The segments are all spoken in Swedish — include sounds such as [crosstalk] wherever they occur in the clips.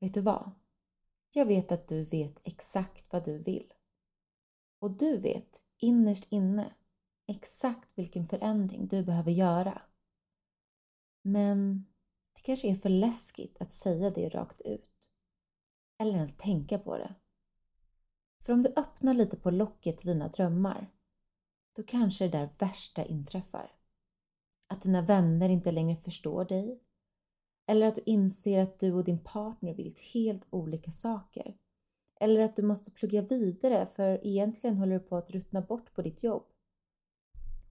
vet du vad? Jag vet att du vet exakt vad du vill. Och du vet innerst inne exakt vilken förändring du behöver göra. Men det kanske är för läskigt att säga det rakt ut. Eller ens tänka på det. För om du öppnar lite på locket till dina drömmar, då kanske det där värsta inträffar. Att dina vänner inte längre förstår dig. Eller att du inser att du och din partner vill helt olika saker. Eller att du måste plugga vidare för egentligen håller du på att ruttna bort på ditt jobb.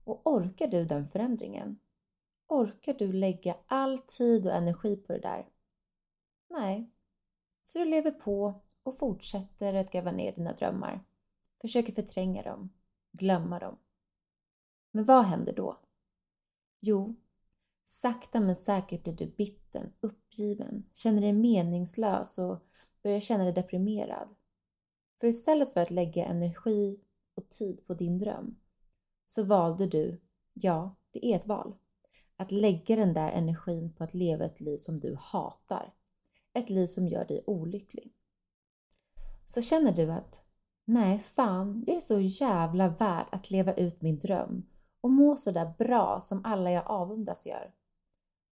Och orkar du den förändringen? Orkar du lägga all tid och energi på det där? Nej. Så du lever på och fortsätter att gräva ner dina drömmar. Försöker förtränga dem, glömma dem. Men vad händer då? Jo, sakta men säkert blir du bitten, uppgiven, känner dig meningslös och börjar känna dig deprimerad. För istället för att lägga energi och tid på din dröm så valde du, ja, det är ett val, att lägga den där energin på att leva ett liv som du hatar. Ett liv som gör dig olycklig. Så känner du att nej, fan, jag är så jävla värd att leva ut min dröm och må så där bra som alla jag avundas gör.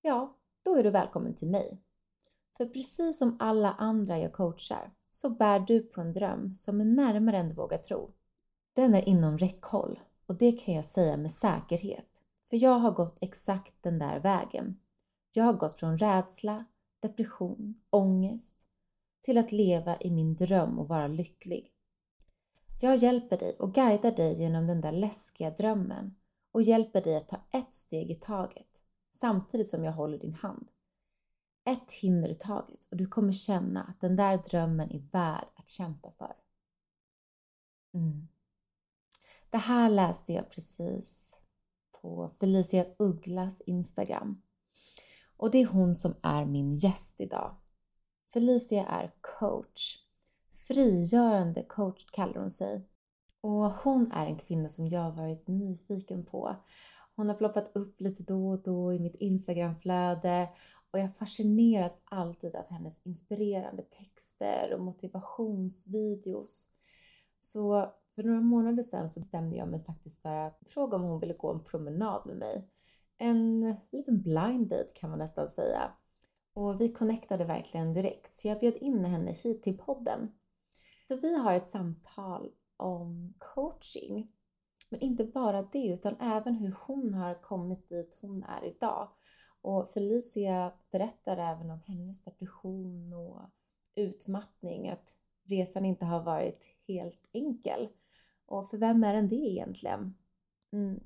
Ja, då är du välkommen till mig. För precis som alla andra jag coachar så bär du på en dröm som är närmare än du vågar tro. Den är inom räckhåll och det kan jag säga med säkerhet. För jag har gått exakt den där vägen. Jag har gått från rädsla, depression, ångest till att leva i min dröm och vara lycklig. Jag hjälper dig och guidar dig genom den där läskiga drömmen och hjälper dig att ta ett steg i taget samtidigt som jag håller din hand. Ett hinder i taget och du kommer känna att den där drömmen är värd att kämpa för. Mm. Det här läste jag precis på Felicia Ugglas Instagram. Och det är hon som är min gäst idag. Felicia är coach. Frigörande coach kallar hon sig. Och hon är en kvinna som jag har varit nyfiken på. Hon har ploppat upp lite då och då i mitt Instagramflöde och jag fascineras alltid av hennes inspirerande texter och motivationsvideos. Så för några månader sedan så bestämde jag mig faktiskt för att fråga om hon ville gå en promenad med mig. En liten blind date kan man nästan säga. Och vi connectade verkligen direkt så jag bjöd in henne hit till podden. Så vi har ett samtal om coaching. Men inte bara det utan även hur hon har kommit dit hon är idag. Och Felicia berättar även om hennes depression och utmattning, att resan inte har varit helt enkel. Och för vem är den det egentligen? Mm.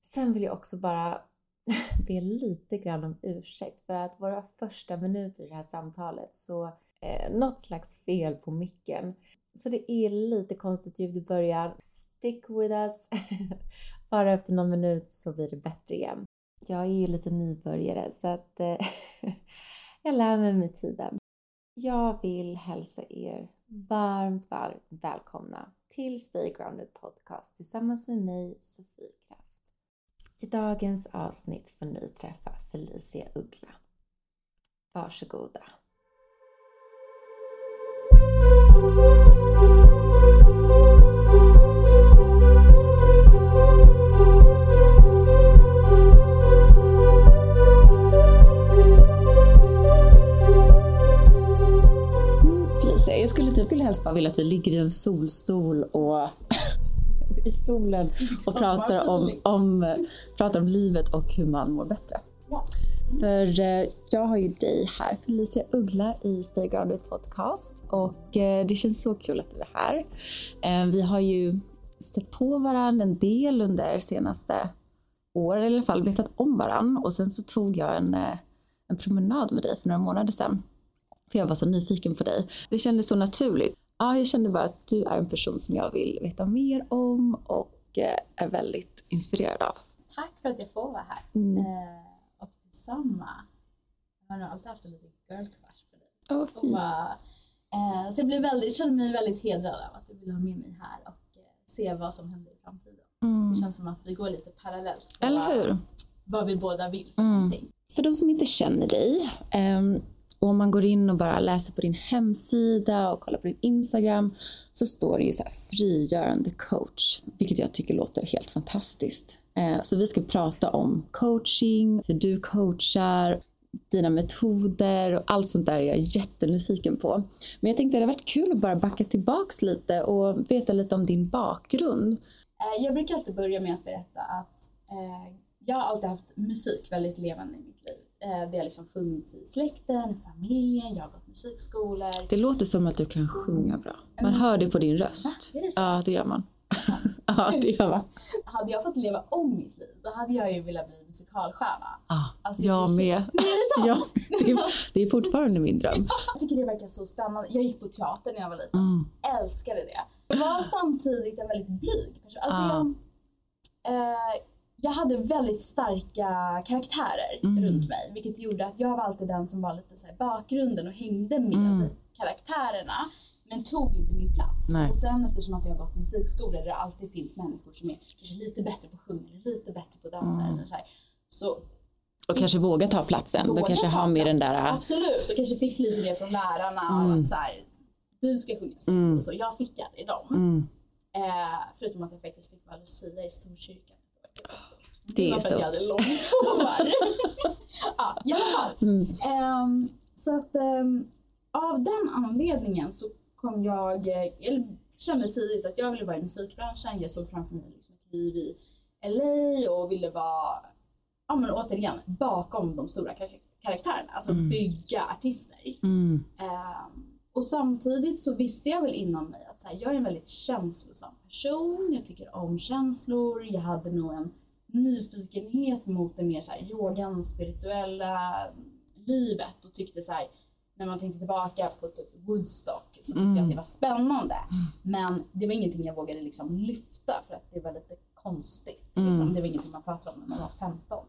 Sen vill jag också bara [laughs] be lite grann om ursäkt för att våra första minuter i det här samtalet så eh, något slags fel på micken. Så det är lite konstigt ljud i början. Stick with us! [laughs] Bara efter någon minut så blir det bättre igen. Jag är ju lite nybörjare så att eh, [laughs] jag lär mig med tiden. Jag vill hälsa er varmt, varmt välkomna till Stay Grounded Podcast tillsammans med mig, Sofie Kraft. I dagens avsnitt får ni träffa Felicia Uggla. Varsågoda! Jag skulle typ helst bara vilja att vi ligger i en solstol och [laughs] i solen och pratar om, om, pratar om livet och hur man mår bättre. Ja. För eh, jag har ju dig här, Felicia Uggla i Stay Grounded Podcast och eh, det känns så kul att du är här. Eh, vi har ju stött på varandra en del under senaste åren, eller i alla fall vetat om varandra och sen så tog jag en, en promenad med dig för några månader sedan. För jag var så nyfiken på dig. Det kändes så naturligt. Ja, jag kände bara att du är en person som jag vill veta mer om och eh, är väldigt inspirerad av. Tack för att jag får vara här. Mm. Eh, och detsamma. Jag har nog alltid haft en liten girl crush på dig. Åh, Och bara, eh, så jag blev väldigt, känner mig väldigt hedrad av att du vill ha med mig här och eh, se vad som händer i framtiden. Mm. Det känns som att vi går lite parallellt på Eller hur? vad vi båda vill för Mm. någonting. För de som inte känner dig, ehm, och om man går in och bara läser på din hemsida och kollar på din Instagram så står det ju så här frigörande coach, vilket jag tycker låter helt fantastiskt. Eh, så vi ska prata om coaching, hur du coachar, dina metoder och allt sånt där är jag jättenyfiken på. Men jag tänkte det hade varit kul att bara backa tillbaks lite och veta lite om din bakgrund. Eh, jag brukar alltid börja med att berätta att eh, jag har alltid haft musik väldigt levande i mitt liv. Eh, det har liksom funnits i släkten, familjen, jag har gått musikskolor. Det låter som att du kan sjunga bra. Man hör det på din röst. Va? Är det så? Ja, det gör man. [laughs] ja, det gör man. Hade jag fått leva om mitt liv, då hade jag ju velat bli musikalstjärna. Ah, Alltså, jag så- med. Men är det [laughs] Ja, sant? det, är, det är fortfarande min dröm. Jag tycker det verkar så spännande. Jag gick på teater när jag var liten. Mm. Älskade det. Jag var samtidigt en väldigt blyg person. Alltså Ah. jag, eh, jag hade väldigt starka karaktärer Mm. runt mig. Vilket gjorde att jag var alltid den som var lite så i bakgrunden och hängde med Mm. karaktärerna. Men tog inte min plats. Nej. Och sen eftersom att jag har gått musikskolor där det alltid finns människor som är kanske lite bättre på att sjunga eller lite bättre på att dansa. Mm. Eller så, här, så Och kanske våga ta platsen. Våga kanske ta har med den där... Absolut, och kanske fick lite det från lärarna. Mm. Att så här, du ska sjunga så Mm. och så. Jag fick aldrig dem. Mm. Eh, förutom att jag faktiskt fick vara Lucia i Storkyrkan. Det var stort. Det är stort. jag hade långt hår. [laughs] ja, i alla fall. Mm. Ehm, så att ehm, av den anledningen så kom jag, eh, eller kände tidigt att jag ville vara i musikbranschen. Jag såg framför mig liksom ett liv i LA och ville vara, ja men återigen, bakom de stora kar- karaktärerna. Alltså bygga artister. Mm. Ehm, och samtidigt så visste jag väl inom mig att här, jag är en väldigt känslosam person. Jag tycker om känslor. Jag hade nog en nyfikenhet mot det mer så här, yogan och spirituella livet och tyckte så här, när man tänkte tillbaka på typ Woodstock så tyckte jag att det var spännande. Men det var ingenting jag vågade liksom lyfta för att det var lite konstigt. Liksom. Det var ingenting man pratade om när man var 15.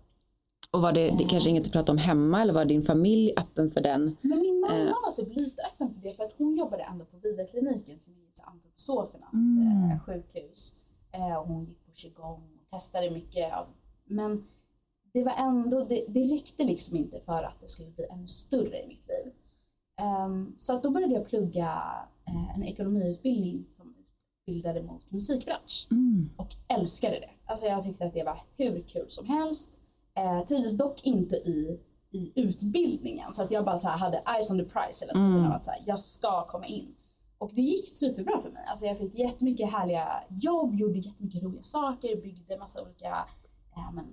Och var det, det kanske inget du pratade om hemma eller var din familj öppen för den? Min mamma var typ lite öppen för det för att hon jobbade ändå på Vidarkliniken som är antroposofernas Mm. eh, sjukhus. Eh, och hon gick på qigong och testade mycket. Av, men det var ändå, det, det räckte liksom inte för att det skulle bli ännu större i mitt liv. Ehm, så att då började jag plugga eh, en ekonomiutbildning som utbildade mot musikbransch Mm. och älskade det. Alltså jag tyckte att det var hur kul som helst. Eh, trivdes dock inte i, i utbildningen så att jag bara så hade eyes on the prize hela tiden. Mm. Att så här, jag ska komma in. Och det gick superbra för mig. Alltså jag fick jättemycket härliga jobb, gjorde jättemycket roliga saker, byggde massa olika eh, men,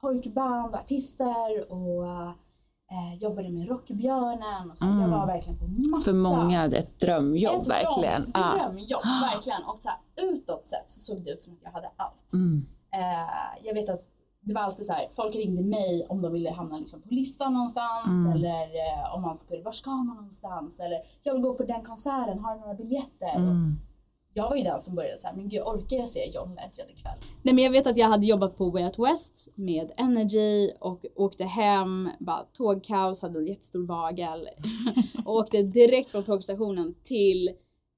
pojkband och artister och eh, jobbade med Rockbjörnen. Och så. här. Jag var verkligen på massa För många ett drömjobb ett verkligen. Dröm, Ja. drömjobb, verkligen. Och så här, utåt sett så såg det ut som att jag hade allt. Mm. Eh, jag vet att det var alltid så här, folk ringde mig om de ville hamna liksom på listan någonstans Mm. eller eh, om man skulle, var ska man någonstans? Eller jag vill gå på den konserten, har du några biljetter? Mm. jag var ju den som började så här, men gud orkar jag se John Legend ikväll? Nej men jag vet att jag hade jobbat på Way Out West med Energy och åkte hem, bara tågkaos, hade en jättestor vagel [laughs] och åkte direkt från tågstationen till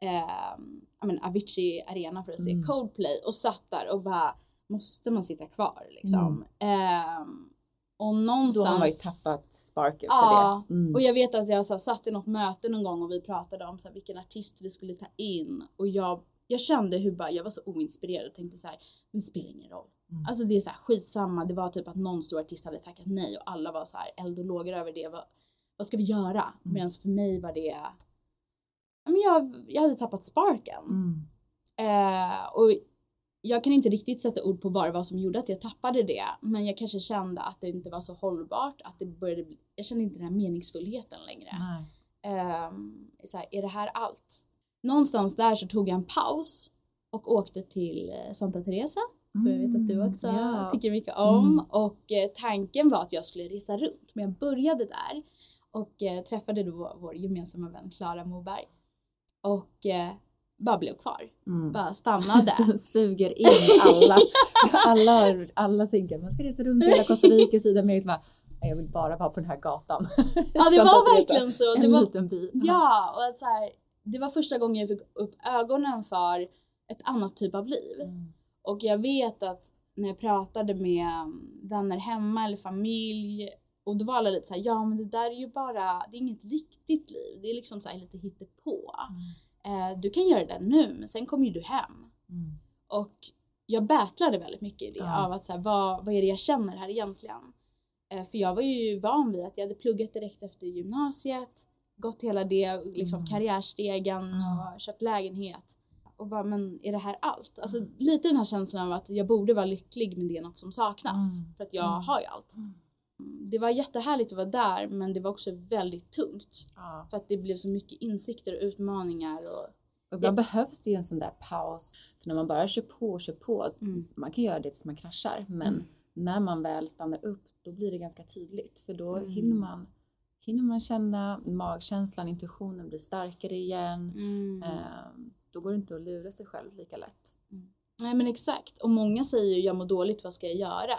eh, men Avicii Arena för att se Mm. Coldplay och satt där och bara måste man sitta kvar liksom? Ehm, och någonstans Då har man ju tappat sparken Ja, för det. Mm. och jag vet att jag så här, satt i något möte någon gång och vi pratade om så här, vilken artist vi skulle ta in och jag, jag kände hur bara, jag var så oinspirerad och tänkte så här, men det spelar ingen roll. Mm. Alltså det är så här skitsamma, det var typ att någon stor artist hade tackat nej och alla var så här eld och lågor över det. Vad, vad ska vi göra? Mm. Medan för mig var det, men jag, jag hade tappat sparken. Mm. Eh, och jag kan inte riktigt sätta ord på vad det var som gjorde att jag tappade det. Men jag kanske kände att det inte var så hållbart. Att det började bli, jag kände inte den här meningsfullheten längre. Ehm, så här, är det här allt? Någonstans där så tog jag en paus och åkte till eh, Santa Teresa. Som jag vet att du Mm, också ja. tycker mycket om. Mm. Och eh, tanken var att jag skulle resa runt. Men jag började där och eh, träffade då vår gemensamma vän Klara Moberg. Och eh, bara blev kvar. Mm. Bara stannade. [laughs] Suger in alla. alla, alla tänker man ska resa runt i hela Costa Rica, Sydamerika. Bara, "Nej, Jag vill bara vara på den här gatan. Ja, det [laughs] var verkligen så. Det en var, liten by. ja, och att så här, det var första gången jag fick upp ögonen för ett annat typ av liv. Mm. Och jag vet att när jag pratade med um, vänner hemma eller familj Och då var alla lite så här, ja men det där är ju bara, det är inget riktigt liv. Det är liksom så här lite hittepå. Eh, du kan göra det nu, men sen kommer ju du hem. Mm. Och jag battlade väldigt mycket i det Ja. av att så här, vad, vad är det jag känner här egentligen? Eh, för jag var ju van vid att jag hade pluggat direkt efter gymnasiet, gått hela det, liksom Mm. karriärstegen Ja. och köpt lägenhet. Och bara, men är det här allt? Alltså lite den här känslan av att jag borde vara lycklig men det är något som saknas. Mm. För att jag Mm. har ju allt. Mm. Det var jättehärligt att vara där men det var också väldigt tungt. Ja. För att det blev så mycket insikter och utmaningar. Och, Och ibland behövs det ju en sån där paus. För när man bara kör på och kör på, mm, man kan göra det tills man kraschar. Men Mm. när man väl stannar upp, då blir det ganska tydligt. För då Mm. hinner, man, hinner man känna magkänslan, intuitionen blir starkare igen. mm. Ehm, då går det inte att lura sig själv lika lätt. Nej men exakt. Och många säger ju jag mår dåligt, vad ska jag göra?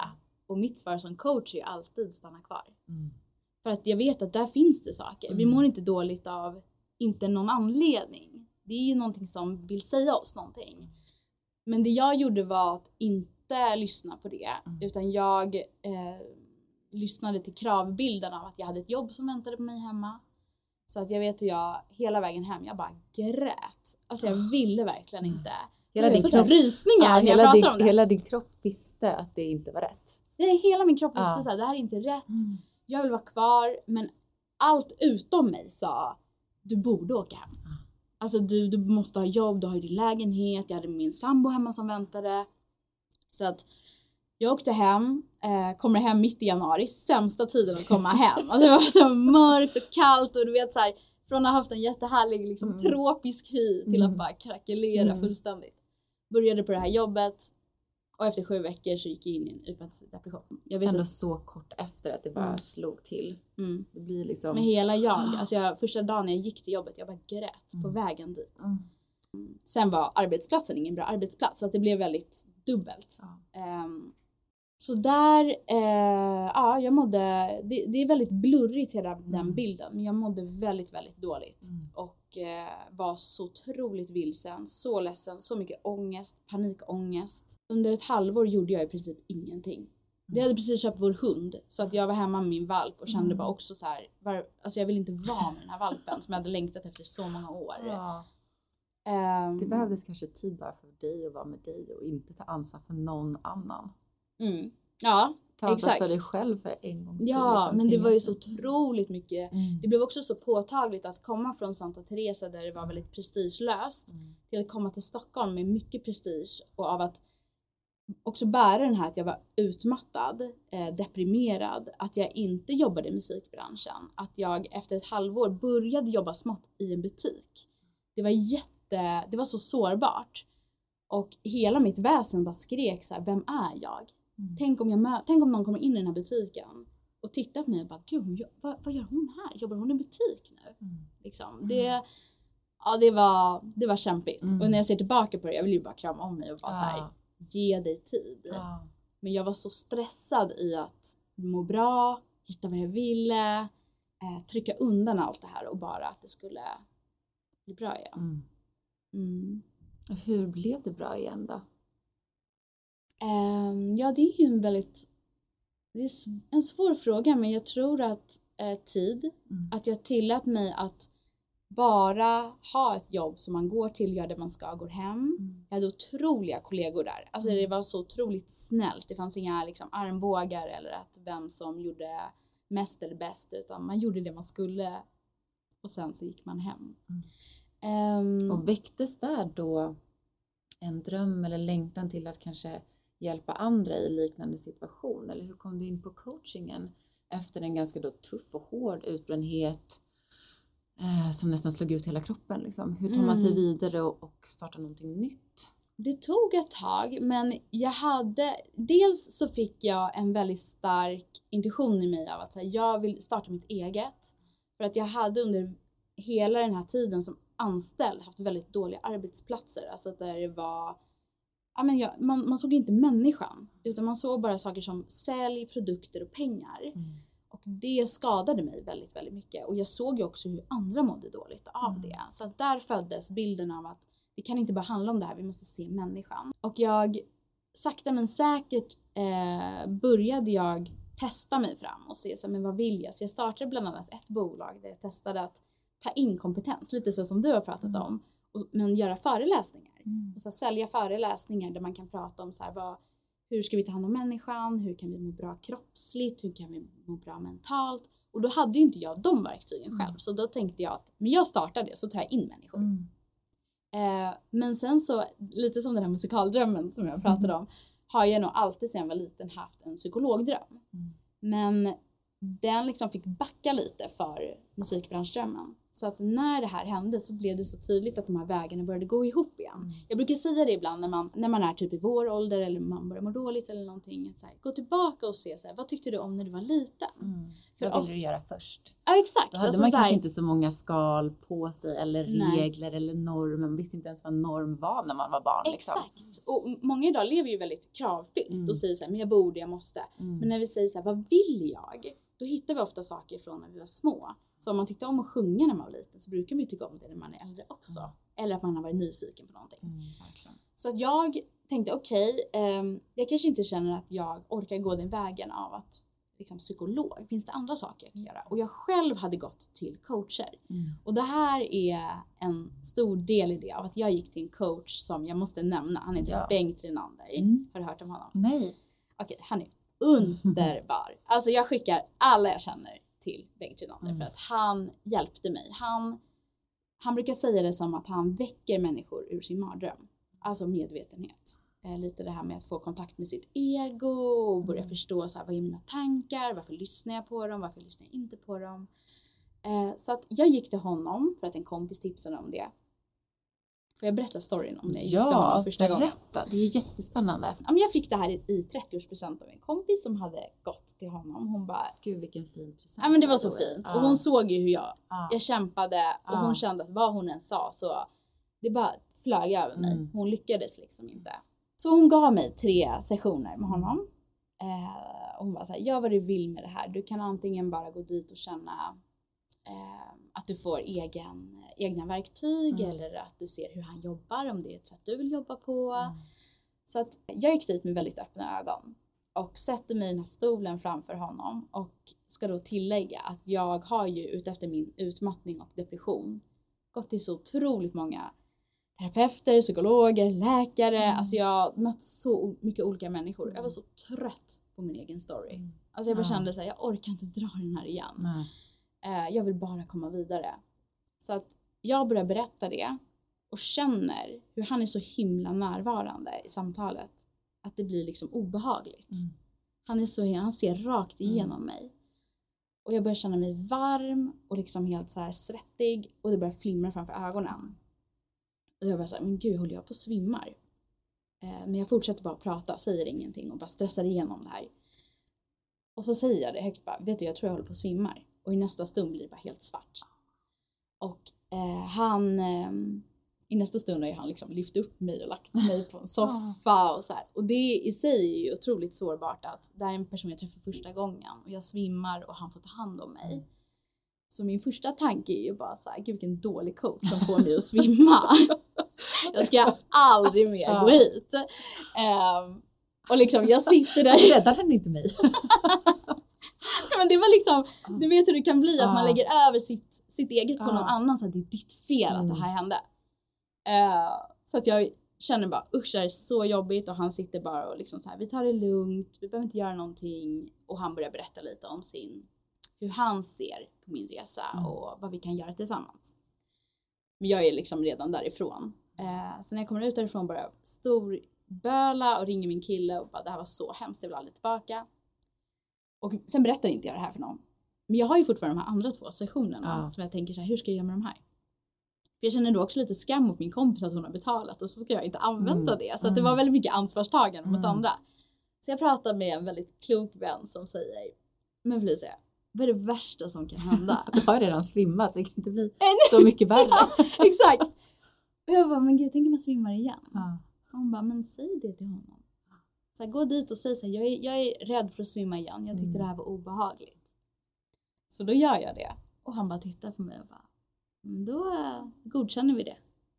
Och mitt svar som coach är alltid stanna kvar. För att jag vet att där finns det saker. Vi Mm. mår inte dåligt av inte någon anledning. Det är ju någonting som vill säga oss någonting. Men det jag gjorde var att inte lyssna på det. Mm. Utan jag eh, lyssnade till kravbilden av att jag hade ett jobb som väntade på mig hemma. Så att jag vet hur jag hela vägen hem, jag bara grät. Alltså jag ville verkligen inte. Hela din kropp- rysningar Ja, när jag pratar din, om det. hela din kropp visste att det inte var rätt. Nej, hela min kropp visste Ja. så här, det här är inte rätt. Jag vill vara kvar. Men allt utom mig sa, du borde åka hem. Alltså du, du måste ha jobb, du har ju din lägenhet, jag hade min sambo hemma som väntade. Så att jag åkte hem, eh, kommer hem mitt i januari, sämsta tiden att komma hem. Alltså det var så mörkt och kallt och du vet så här, från att ha haft en jättehärlig liksom, Mm. tropisk hy till att Mm. bara krackelera Mm. fullständigt. Började på det här jobbet och efter sju veckor så gick jag in i en utmattad depression. Jag vet Ändå att, så kort efter att det bara Mm. slog till. mm, Det blir liksom... med hela jag, [gasps] alltså jag, första dagen jag gick till jobbet, jag bara grät på Mm. vägen dit. Mm. Sen var arbetsplatsen ingen bra arbetsplats så att det blev väldigt dubbelt. Ehm, så där, eh, ja jag mådde, det, det är väldigt blurrigt hela den Mm. bilden men jag mådde väldigt, väldigt dåligt. Mm. Och var så otroligt vilsen, så ledsen, så mycket ångest, panikångest. Under ett halvår gjorde jag i princip ingenting. Vi hade precis köpt vår hund så att jag var hemma med min valp och kände Mm. bara också så här, var, alltså jag vill inte vara med den här valpen som jag hade längtat efter så många år. Ja. Ehm, Det behövdes kanske tid bara för dig att vara med dig och inte ta ansvar för någon annan. mm, ja, Ta ansvar Exakt. för dig själv för en gångs skull. ja, liksom, men det var ju så otroligt mycket. Mm. Det blev också så påtagligt att komma från Santa Teresa där det var väldigt prestigelöst Mm. till att komma till Stockholm med mycket prestige och av att också bära den här att jag var utmattad, eh, deprimerad, att jag inte jobbade i musikbranschen, att jag efter ett halvår började jobba smått i en butik. Det var jätte, det var så sårbart. Och hela mitt väsen bara skrek så här, vem är jag? Mm. Tänk om, jag tänk om någon kommer in i den här butiken och tittar på mig och bara, gud, vad, vad gör hon här? Jobbar hon i butik nu? Mm. Liksom. Det, ja, det, var, det var kämpigt. Mm. Och när jag ser tillbaka på det, jag vill ju bara krama om mig och bara så här, Ja. ge dig tid. Ja. Men jag var så stressad i att må bra, hitta vad jag ville, eh, trycka undan allt det här och bara att det skulle bli bra igen. Mm. Mm. Hur blev det bra igen då? Ehm, ja, det är ju en väldigt det är en svår fråga, men jag tror att eh, tid, Mm. att jag tillät mig att bara ha ett jobb som man går till, gör det man ska, går hem. Mm. Jag hade otroliga kollegor där. Alltså det var så otroligt snällt. Det fanns inga liksom, armbågar eller att vem som gjorde mest eller bäst, utan man gjorde det man skulle och sen så gick man hem. Mm. Ehm, Och väcktes där då en dröm eller längtan till att kanske hjälpa andra i liknande situation? Eller hur kom du in på coachingen efter en ganska då tuff och hård utbrändhet eh, som nästan slog ut hela kroppen? Liksom? Hur tar man sig Mm. vidare och, och startar någonting nytt? Det tog ett tag, men jag hade... Dels så fick jag en väldigt stark intuition i mig av att här, jag vill starta mitt eget. För att jag hade under hela den här tiden som anställd haft väldigt dåliga arbetsplatser. Alltså där det var... Ja, men jag, man, man såg inte människan, utan man såg bara saker som sälj, produkter och pengar. Och det skadade mig väldigt, väldigt mycket. Och jag såg ju också hur andra mådde dåligt av Mm. det. Så där föddes bilden av att det kan inte bara handla om det här, vi måste se människan. Och jag, sakta men säkert, eh, började jag testa mig fram och se så här, men vad vill jag? Så jag startade bland annat ett bolag där jag testade att ta in kompetens, lite så som du har pratat Mm. om, och, men göra föreläsningar. Mm. Och så här, sälja föreläsningar där man kan prata om så här, vad, hur ska vi ta hand om människan, hur kan vi må bra kroppsligt, hur kan vi må bra mentalt? Och då hade ju inte jag de verktygen själv, så då tänkte jag att men jag startar det så tar jag in människor. Mm. Eh, men sen så, lite som den här musikaldrömmen som jag pratade om, har jag nog alltid sedan jag var liten haft en psykologdröm. Mm. Men den liksom fick backa lite för musikbranschdrömmen. Så att när det här hände så blev det så tydligt att de här vägarna började gå ihop igen. Mm. Jag brukar säga det ibland när man, när man är typ i vår ålder eller man börjar må dåligt eller någonting. Att så här, gå tillbaka och se så här, vad tyckte du om när du var liten? Mm. För Vad of- ville du göra först? Ja exakt. Då hade Alltså man så här- kanske inte så många skal på sig eller Nej. regler eller normer. Man visste inte ens vad norm var när man var barn. Liksom. Exakt. Och många idag lever ju väldigt kravfyllt Mm. och säger så här, men jag borde, jag måste. Mm. Men när vi säger så här, vad vill jag? Då hittar vi ofta saker från när vi var små. Så om man tyckte om att sjunga när man var liten så brukar man ju tycka om det när man är äldre också. Eller att man har varit nyfiken på någonting. Mm. Så att jag tänkte okej, ehm, jag kanske inte känner att jag orkar gå den vägen av att liksom, psykolog. Finns det andra saker jag kan göra? Och jag själv hade gått till coacher. Mm. Och det här är en stor del i det av att jag gick till en coach som jag måste nämna. Han heter Ja. Bengt Renander. Mm. Har du hört om honom? Nej. Okej, han är underbar. [laughs] Alltså jag skickar alla jag känner till Bengt Renander Mm. för att han hjälpte mig. Han, han brukar säga det som att han väcker människor ur sin mardröm. Alltså medvetenhet. Eh, lite det här med att få kontakt med sitt ego och börja Mm. förstå så här, vad är mina tankar, varför lyssnar jag på dem, varför lyssnar jag inte på dem. Eh, så att jag gick till honom för att en kompis tipsade om det. Får jag berätta storyn om när jag Ja, honom första gången? berätta. Det är jättespännande. Ja, men jag fick det här i, i 30-årspresent av en kompis som hade gått till honom. Hon bara, Gud vilken fin present. ja men det var så fint. Ja. Och hon såg ju hur jag, Ja. jag kämpade och Ja. hon kände att vad hon än sa så det bara flög över mig. Mm. Hon lyckades liksom inte. Så hon gav mig tre sessioner med honom. Eh, och hon var så här, gör vad du vill med det här. Du kan antingen bara gå dit och känna att du får egen, egna verktyg Mm. eller att du ser hur han jobbar, om det är ett sätt du vill jobba på. Mm. Så att jag gick dit med väldigt öppna ögon och sätter mig i den här stolen framför honom och ska då tillägga att jag har ju utefter min utmattning och depression gått till så otroligt många terapeuter, psykologer, läkare. Mm. Alltså jag har mött så mycket olika människor. Jag var så trött på min egen story. Mm. Alltså jag bara Ja. kände så här, jag orkar inte dra den här igen. Nej. Eh, jag vill bara komma vidare. Så att jag börjar berätta det och känner hur han är så himla närvarande i samtalet att det blir liksom obehagligt. Mm. Han, är så, han ser rakt igenom mig. Och jag börjar känna mig varm och liksom helt så svettig och det börjar flimra framför ögonen. Och jag bara så här, men gud håller jag på att svimmar? Eh, men jag fortsätter bara prata, säger ingenting och bara stressar igenom det här. Och så säger jag det högt bara, vet du jag tror jag håller på att svimmar. Och i nästa stund blir det bara helt svart. Och eh, han, eh, i nästa stund har han liksom lyft upp mig och lagt mig på en [laughs] soffa och så här. Och det i sig är ju otroligt sårbart att det här är en person jag träffar första gången och jag svimmar och han får ta hand om mig. Så min första tanke är ju bara så här, gud vilken dålig coach som får mig att svimma. [laughs] jag ska aldrig mer Ja. gå hit. Ehm, och liksom jag sitter där Räddade han inte mig? [laughs] men det var liksom, du vet hur det kan bli att man Ja. lägger över sitt, sitt eget på någon annan så att det är ditt fel att Mm. det här hände. Eh, så att jag känner bara usch det här är så jobbigt och han sitter bara och liksom så här vi tar det lugnt, vi behöver inte göra någonting och han börjar berätta lite om sin, hur han ser på min resa Mm. och vad vi kan göra tillsammans. Men jag är liksom redan därifrån. Eh, så när jag kommer ut därifrån börjar jag storböla och ringer min kille och bara det här var så hemskt, jag vill aldrig tillbaka. Och sen berättar inte jag det här för någon. Men jag har ju fortfarande de här andra två sessionerna Ja. som jag tänker så här, hur ska jag göra med de här? För jag känner då också lite skam mot min kompis att hon har betalat och så ska jag inte använda Mm, det. Så det mm. var väldigt mycket ansvarstagande mot Mm. andra. Så jag pratar med en väldigt klok vän som säger, men Felicia, vad är det värsta som kan hända? [laughs] Du har redan svimmat så det kan inte bli [laughs] så mycket värre. Exakt! Och jag bara, men gud, tänk om jag svimmar igen? Ja. Hon bara, men säg det till honom. Så här, gå dit och säg så här, jag är, jag är rädd för att svimma igen. Jag tyckte Mm. det här var obehagligt. Så då gör jag det. Och han bara tittar på mig och bara, "Mm, då eh, godkänner vi det.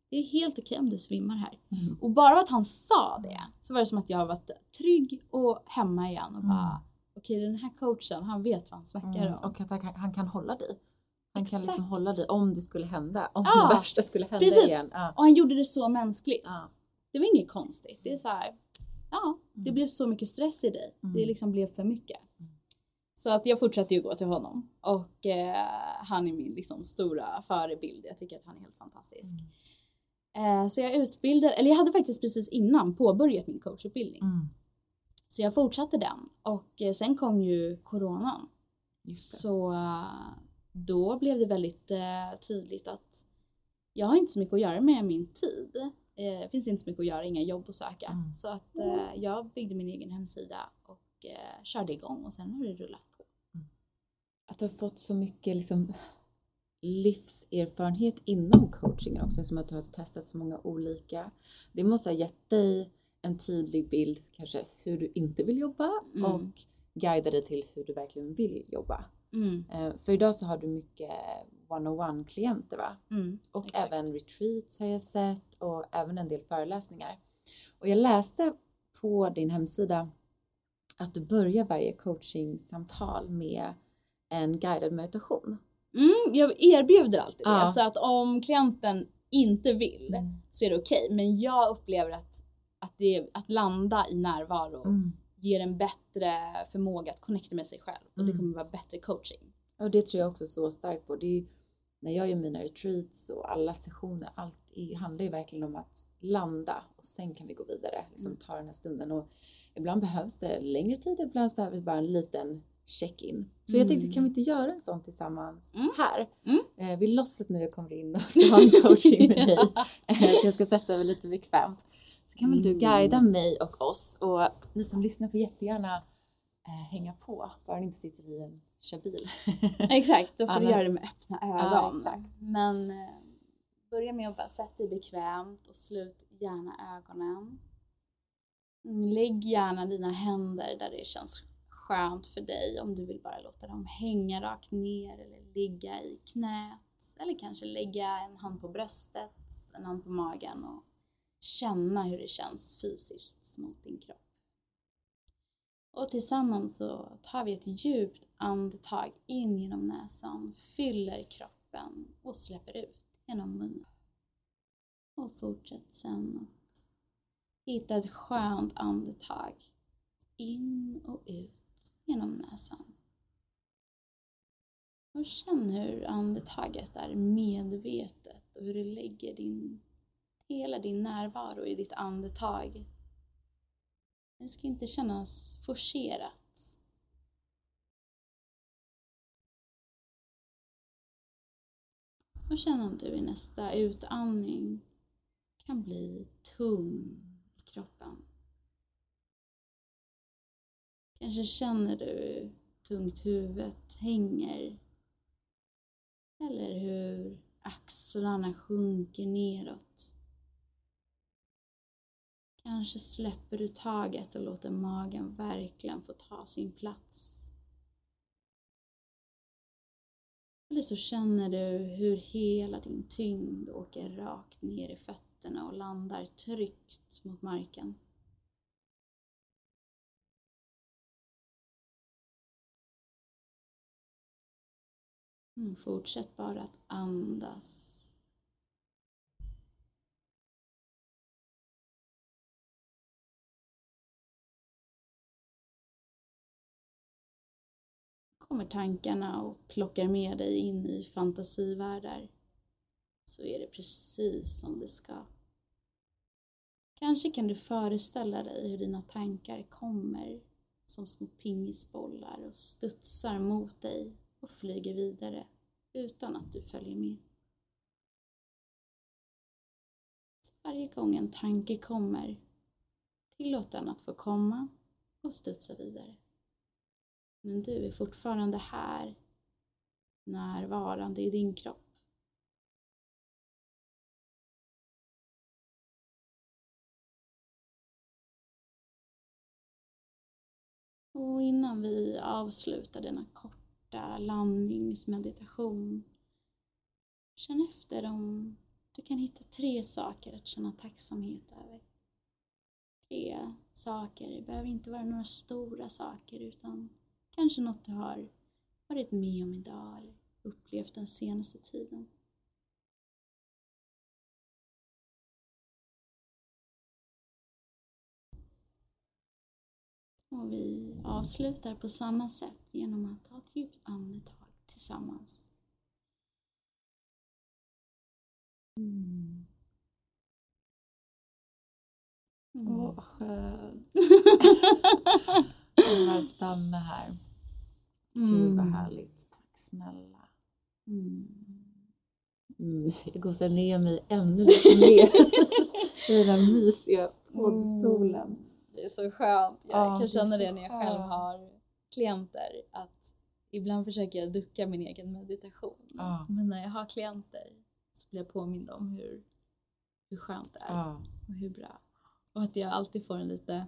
Det är helt okej om du svimmar här. Mm. Och bara att han sa det så var det som att jag var trygg och hemma igen och bara, Mm. okej den här coachen, han vet vad han snackar Mm. om. Och att han kan, han kan hålla dig. Han kan liksom Exakt. hålla dig om det skulle hända. Om Ja, det värsta skulle hända precis. igen. Ja. Och han gjorde det så mänskligt. Ja. Det var inget konstigt. Det är så här, ja, det Mm. blev så mycket stress i dig. Det Mm. liksom blev för mycket. Mm. Så att jag fortsatte ju gå till honom och eh, han är min liksom stora förebild. Jag tycker att han är helt fantastisk. Mm. Eh, så jag utbildade, eller jag hade faktiskt precis innan påbörjat min coachutbildning. Mm. Så jag fortsatte den och eh, sen kom ju coronan. Så eh, då blev det väldigt eh, tydligt att jag har inte så mycket att göra med min tid. Eh, Det finns inte så mycket att göra, inga jobb att söka. Mm. Så att eh, jag byggde min egen hemsida och eh, körde igång och sen har det rullat på. Att du har fått så mycket liksom, livserfarenhet inom coachingen också, som att du har testat så många olika. Det måste ha gett dig en tydlig bild kanske hur du inte vill jobba Mm. och guida dig till hur du verkligen vill jobba. Mm, Eh, För idag så har du mycket one-on-one klienter va? mm, Och exakt. även retreats har jag sett och även en del föreläsningar. Och jag läste på din hemsida att du börjar varje coachingsamtal med en guidad meditation. Mm, jag erbjuder alltid det. Ja. Så att om klienten inte vill så är det okej. Men jag upplever att, att, det, att landa i närvaro Mm. ger en bättre förmåga att connecta med sig själv. Och det Mm. kommer vara bättre coaching. Och det tror jag också så starkt på. Det är, när jag gör mina retreats och alla sessioner, allt är, handlar ju verkligen om att landa och sen kan vi gå vidare, liksom ta den här stunden. Och ibland behövs det längre tid, ibland behövs det bara en liten check-in. Så jag tänkte, Mm. kan vi inte göra en sån tillsammans Mm. här? Mm. Eh, vi låtsas nu jag kommer in och ska ha en [laughs] coaching med dig. Eh, så jag ska sätta mig lite bekvämt. Så kan väl du Mm. guida mig och oss och ni som lyssnar får jättegärna eh, hänga på, bara ni inte sitter i en körbil. [laughs] Exakt, då får du göra det med öppna ögon. Ja. Men eh, börja med att bara sätta dig bekvämt och slut gärna ögonen. Mm, Lägg gärna dina händer där det känns skönt för dig om du vill bara låta dem hänga rakt ner eller ligga i knät. Eller kanske lägga en hand på bröstet, en hand på magen och känna hur det känns fysiskt mot din kropp. Och tillsammans så tar vi ett djupt andetag in genom näsan, fyller kroppen och släpper ut genom munnen. Och fortsätt sen att hitta ett skönt andetag in och ut genom näsan. Och känn hur andetaget är medvetet och hur det lägger din, hela din närvaro i ditt andetag det ska inte kännas forcerat. Och känn om du i nästa utandning kan bli tung i kroppen. Kanske känner du hur tungt huvudet hänger. Eller hur axlarna sjunker neråt. Kanske släpper du taget och låter magen verkligen få ta sin plats. Eller så känner du hur hela din tyngd åker rakt ner i fötterna och landar tryggt mot marken. Mm, Fortsätt bara att andas. Kommer tankarna och plockar med dig in i fantasivärldar så är det precis som det ska. Kanske kan du föreställa dig hur dina tankar kommer som små pingisbollar och studsar mot dig och flyger vidare utan att du följer med. Så varje gång en tanke kommer, tillåt den att få komma och studsa vidare. Men du är fortfarande här, närvarande i din kropp. Och innan vi avslutar denna korta landningsmeditation, känn efter om du kan hitta tre saker att känna tacksamhet över. Tre saker, det behöver inte vara några stora saker utan kanske något du har varit med om idag eller upplevt den senaste tiden. Och vi avslutar på samma sätt genom att ta ett djupt andetag tillsammans. Mm. Mm. Åh, vad skönt. [laughs] Jag stanna här. Gud vad härligt. Tack snälla. Mm. Mm. Jag går sen ner mig ännu lite mer [laughs] i den mysiga poddstolen. Det är så skönt. Jag Ja, kan det känna så det när jag själv har klienter att ibland försöker jag ducka min egen meditation. Ja. Men när jag har klienter så blir jag påmind om hur, hur skönt det är Ja. och hur bra. Och att jag alltid får en lite,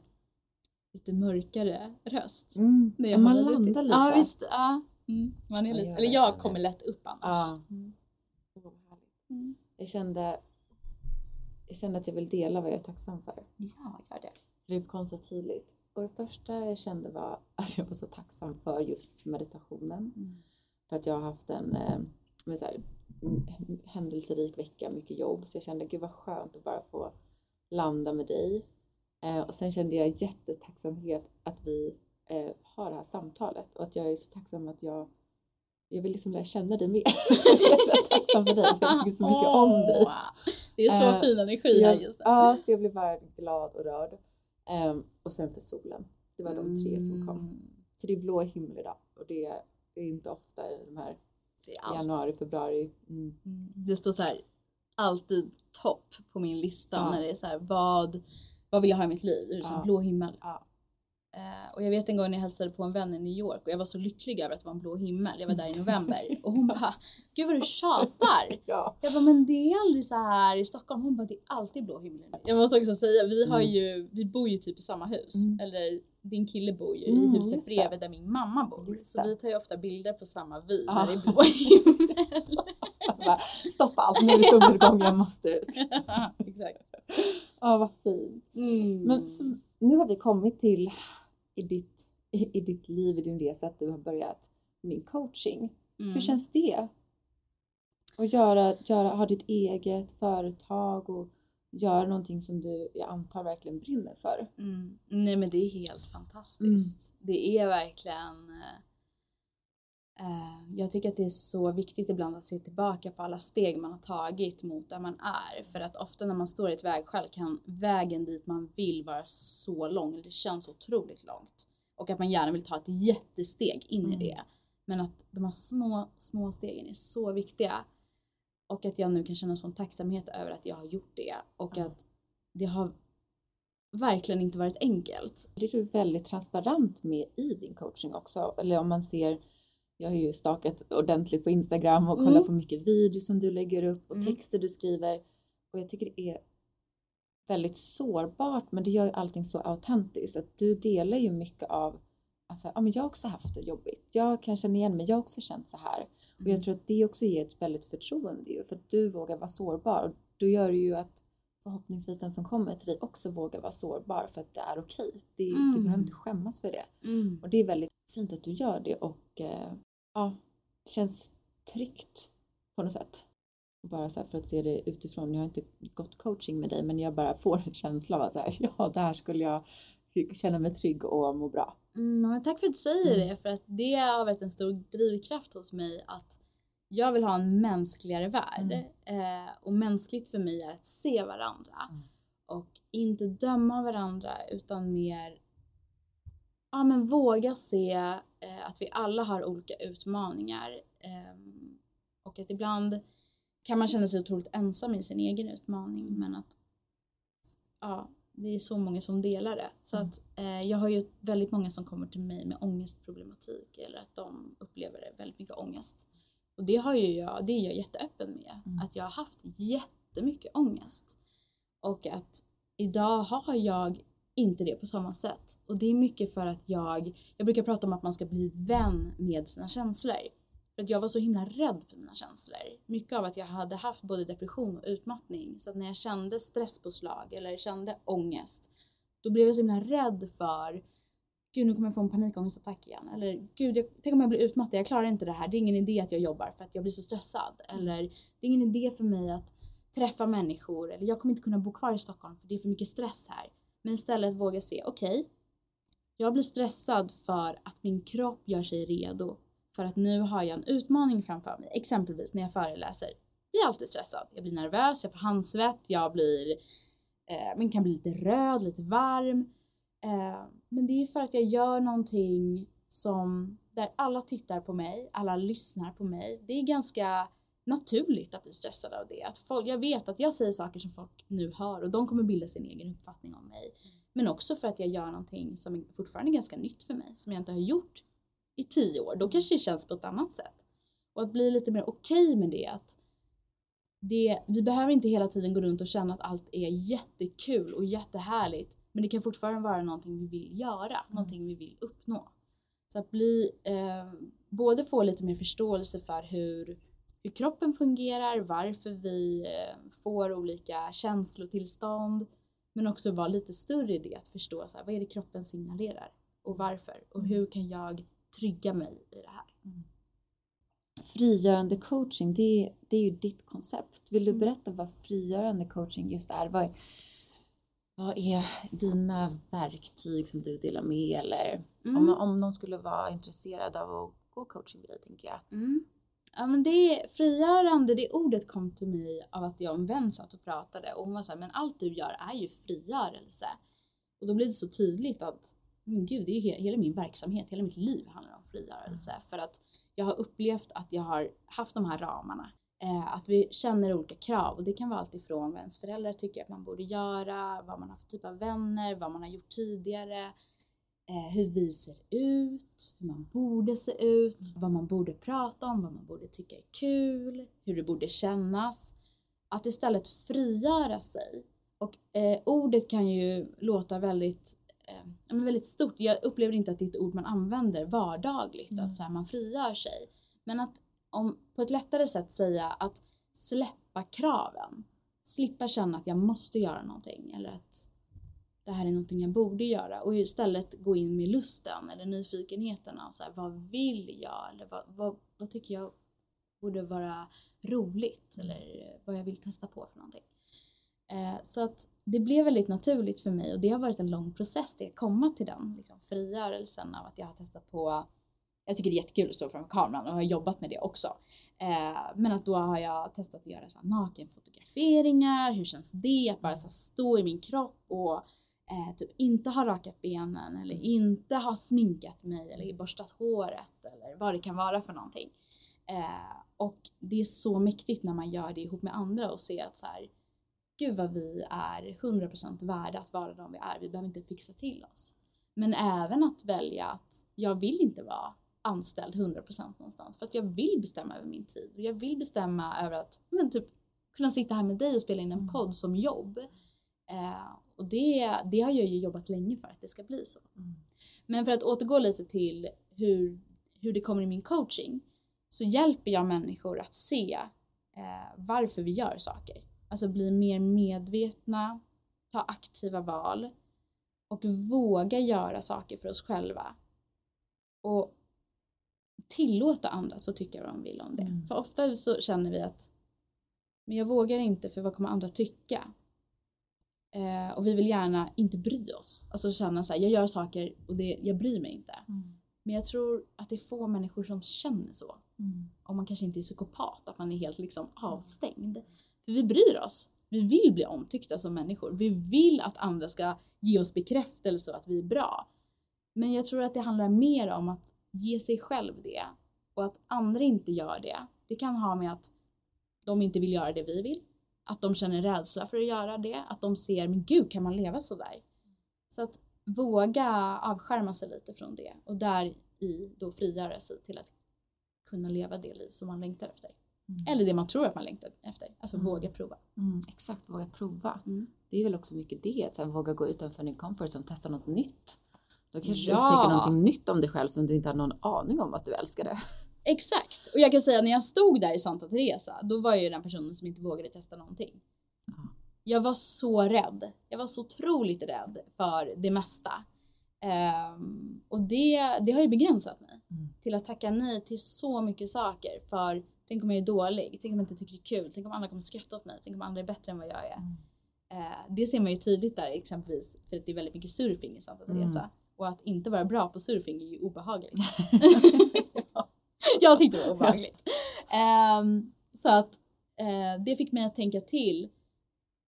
lite mörkare röst. Mm. När jag man landar lite. Ja, visst. Ja. Mm. Man är lite, eller jag kommer lätt upp annars. Ja. Mm. Mm. Jag kände, jag kände att jag vill dela vad jag är tacksam för. Ja, gör det. Det kom så tydligt. Och det första jag kände var [laughs] att jag var så tacksam för just meditationen. Mm. För att jag har haft en eh, så här, mm, händelserik vecka, mycket jobb. Så jag kände gud vad skönt att bara få landa med dig. Eh, och sen kände jag jättetacksamhet att vi eh, har det här samtalet. Och att jag är så tacksam att jag jag vill liksom lära känna dig mer. [laughs] jag är så tacksam för dig, för jag tycker så mycket om dig. Det är så Eh, fin energi här jag, just nu. ja, så jag blev bara glad och rörd. Ehm, och sen för solen. Det var de tre som kom. Mm. Så det är blå himmel idag och det är inte ofta i de här januari, februari. Mm. Mm. Det står så här, alltid topp på min lista Ja. när det är så här, vad, vad vill jag ha i mitt liv? Det är så här, Ja. blå himmel. Ja. Eh, och jag vet en gång när jag hälsade på en vän i New York och jag var så lycklig över att det var en blå himmel. Jag var där i november [laughs] och hon bara, gud vad du tjatar. [laughs] Ja. Jag bara, men det är aldrig så här i Stockholm. Hon bara, det är alltid blå himmel. Jag måste också säga, vi har Mm. ju, vi bor ju typ i samma hus. Mm. Eller din kille bor ju Mm, i huset det. bredvid där min mamma bor. Så det. vi tar ju ofta bilder på samma vy Ja. när det är blå himmel. [laughs] Stoppa allt, nu är det solnedgång, jag måste ut. Exakt. Ja, vad fint. Mm. Men så, nu har vi kommit till i ditt, i, i ditt liv, i din resa, att du har börjat med din coaching. Mm. Hur känns det? Att göra, göra, ha ditt eget företag och göra någonting som du, jag antar, verkligen brinner för. Mm. Nej men det är helt fantastiskt. Det är verkligen eh, jag tycker att det är så viktigt ibland att se tillbaka på alla steg man har tagit mot där man är. För att ofta när man står i ett vägskäl kan vägen dit man vill vara så lång, eller det känns otroligt långt. Och att man gärna vill ta ett jättesteg in i Mm. det. Men att de här små, små stegen är så viktiga. Och att jag nu kan känna sån tacksamhet över att jag har gjort det. Och att det har verkligen inte varit enkelt. Det är du väldigt transparent med i din coaching också. Eller om man ser, jag har ju stakat ordentligt på Instagram och kollat Mm. på mycket videos som du lägger upp och Mm. texter du skriver. Och jag tycker det är väldigt sårbart men det gör ju allting så autentiskt. Att du delar ju mycket av att så här, ja, men jag har också haft det jobbigt. Jag kan känna igen mig, jag har också känt så här. Och Mm. jag tror att det också ger ett väldigt förtroende ju, för att du vågar vara sårbar. Och då gör det ju att förhoppningsvis den som kommer till dig också vågar vara sårbar för att det är okej. Det, Du Mm. behöver inte skämmas för det. Mm. Och det är väldigt fint att du gör det och eh, ja, det känns tryggt på något sätt. Bara så här för att se det utifrån. Jag har inte gått coaching med dig men jag bara får en känsla av att så här, [laughs] ja, där skulle jag känna mig trygg och må bra. Mm, tack för att du säger Mm. det, för att det har varit en stor drivkraft hos mig att jag vill ha en mänskligare värld. Eh, och mänskligt för mig är att se varandra Mm. och inte döma varandra utan mer ja, men våga se eh, att vi alla har olika utmaningar ehm, och att ibland kan man känna sig otroligt ensam i sin egen utmaning men att ja, vi är så många som delar det. Så Mm. att eh, jag har ju väldigt många som kommer till mig med ångestproblematik eller att de upplever väldigt mycket ångest. Och det har ju jag, det är jag jätteöppen med. Mm. Att jag har haft jättemycket ångest. Och att idag har jag inte det på samma sätt. Och det är mycket för att jag, jag brukar prata om att man ska bli vän med sina känslor. För att jag var så himla rädd för mina känslor. Mycket av att jag hade haft både depression och utmattning. Så att när jag kände stresspåslag eller kände ångest, då blev jag så himla rädd för gud nu kommer jag få en panikångestattack igen. Eller gud, jag, tänk om jag blir utmattad, jag klarar inte det här. Det är ingen idé att jag jobbar för att jag blir så stressad. Eller det är ingen idé för mig att träffa människor. Eller jag kommer inte kunna bo kvar i Stockholm för det är för mycket stress här. Men istället våga se, okej, okay, jag blir stressad för att min kropp gör sig redo för att nu har jag en utmaning framför mig. Exempelvis när jag föreläser. Jag är alltid stressad. Jag blir nervös, jag får handsvett, jag blir, eh, men kan bli lite röd, lite varm. Eh, men det är för att jag gör någonting som, där alla tittar på mig, alla lyssnar på mig. Det är ganska naturligt att bli stressad av det. Att folk, jag vet att jag säger saker som folk nu hör och de kommer bilda sin egen uppfattning om mig. Men också för att jag gör någonting som fortfarande är ganska nytt för mig, som jag inte har gjort i tio år. Då kanske det känns på ett annat sätt. Och att bli lite mer okej okay med det. Att det. Vi behöver inte hela tiden gå runt och känna att allt är jättekul och jättehärligt. Men det kan fortfarande vara någonting vi vill göra, mm. någonting vi vill uppnå. Så att bli, eh, både få lite mer förståelse för hur, hur kroppen fungerar, varför vi eh, får olika känslotillstånd, men också vara lite större i det, att förstå så här, vad är det kroppen signalerar och varför och hur kan jag trygga mig i det här. Mm. Frigörande coaching, det, det är ju ditt koncept. Vill du mm. berätta vad frigörande coaching just är? Vad, vad är dina verktyg som du delar med eller mm. om, om någon skulle vara intresserad av att gå coaching med dig tänker jag. Mm. Ja men det är frigörande, det ordet kom till mig av att jag och en vän satt och pratade och hon var såhär, men allt du gör är ju frigörelse. Och då blev det så tydligt att, men gud, det är ju hela, hela min verksamhet, hela mitt liv handlar om frigörelse. Mm. För att jag har upplevt att jag har haft de här ramarna. Eh, att vi känner olika krav och det kan vara allt ifrån vad ens föräldrar tycker att man borde göra, vad man har för typ av vänner, vad man har gjort tidigare, eh, hur vi ser ut, hur man borde se ut, vad man borde prata om, vad man borde tycka är kul, hur det borde kännas. Att istället frigöra sig. Och eh, ordet kan ju låta väldigt, eh, väldigt stort. Jag upplever inte att det är ett ord man använder vardagligt, mm. att så här, man frigör sig. Men att om, på ett lättare sätt säga att släppa kraven. Slippa känna att jag måste göra någonting eller att det här är någonting jag borde göra och istället gå in med lusten eller nyfikenheten och så här, vad vill jag eller vad, vad, vad tycker jag borde vara roligt eller vad jag vill testa på för någonting. Eh, så att det blev väldigt naturligt för mig och det har varit en lång process till att komma till den liksom, frigörelsen av att jag har testat på jag tycker det är jättekul att stå framför kameran och har jobbat med det också. Eh, men att då har jag testat att göra så nakenfotograferingar, hur känns det att bara så stå i min kropp och eh, typ inte ha rakat benen eller inte ha sminkat mig eller borstat håret eller vad det kan vara för någonting. Eh, och det är så mäktigt när man gör det ihop med andra och se att så här, gud vad vi är 100% värda att vara de vi är. Vi behöver inte fixa till oss. Men även att välja att jag vill inte vara anställd 100% någonstans för att jag vill bestämma över min tid och jag vill bestämma över att men typ kunna sitta här med dig och spela in en mm. podd som jobb. Eh, och det, det har jag ju jobbat länge för att det ska bli så. Mm. Men för att återgå lite till hur, hur det kommer i min coaching så hjälper jag människor att se eh, varför vi gör saker. Alltså bli mer medvetna, ta aktiva val och våga göra saker för oss själva. Och tillåta andra att få tycka vad de vill om det. Mm. För ofta så känner vi att men jag vågar inte för vad kommer andra tycka? Eh, och vi vill gärna inte bry oss. Alltså känna så här, jag gör saker och det, jag bryr mig inte. Mm. Men jag tror att det är få människor som känner så. Mm. Om man kanske inte är psykopat, att man är helt liksom avstängd. För vi bryr oss. Vi vill bli omtyckta som människor. Vi vill att andra ska ge oss bekräftelse och att vi är bra. Men jag tror att det handlar mer om att ge sig själv det och att andra inte gör det. Det kan ha med att de inte vill göra det vi vill att de känner rädsla för att göra det, att de ser, men gud kan man leva så där? Så att våga avskärma sig lite från det och där i då frigöra sig till att kunna leva det liv som man längtar efter. Mm. Eller det man tror att man längtar efter, alltså mm. våga prova. Mm, exakt, våga prova. Mm. Det är väl också mycket det, att våga gå utanför din comfort zone, testa något nytt. Då kanske ja. du upptäcker någonting nytt om dig själv som du inte hade någon aning om att du älskade. Exakt. Och jag kan säga när jag stod där i Santa Teresa, då var jag ju den personen som inte vågade testa någonting. Jag var så rädd. Jag var så otroligt rädd för det mesta. Ehm, och det, det har ju begränsat mig Mm. till att tacka nej till så mycket saker. För tänk om jag är dålig, tänk om jag inte tycker det är kul, tänk om andra kommer skratta åt mig, tänk om andra är bättre än vad jag är. Mm. Eh, det ser man ju tydligt där exempelvis för att det är väldigt mycket surfing i Santa Mm. Teresa. Och att inte vara bra på surfing är ju obehagligt. [laughs] [laughs] jag tyckte det var obehagligt. Ehm, så att eh, det fick mig att tänka till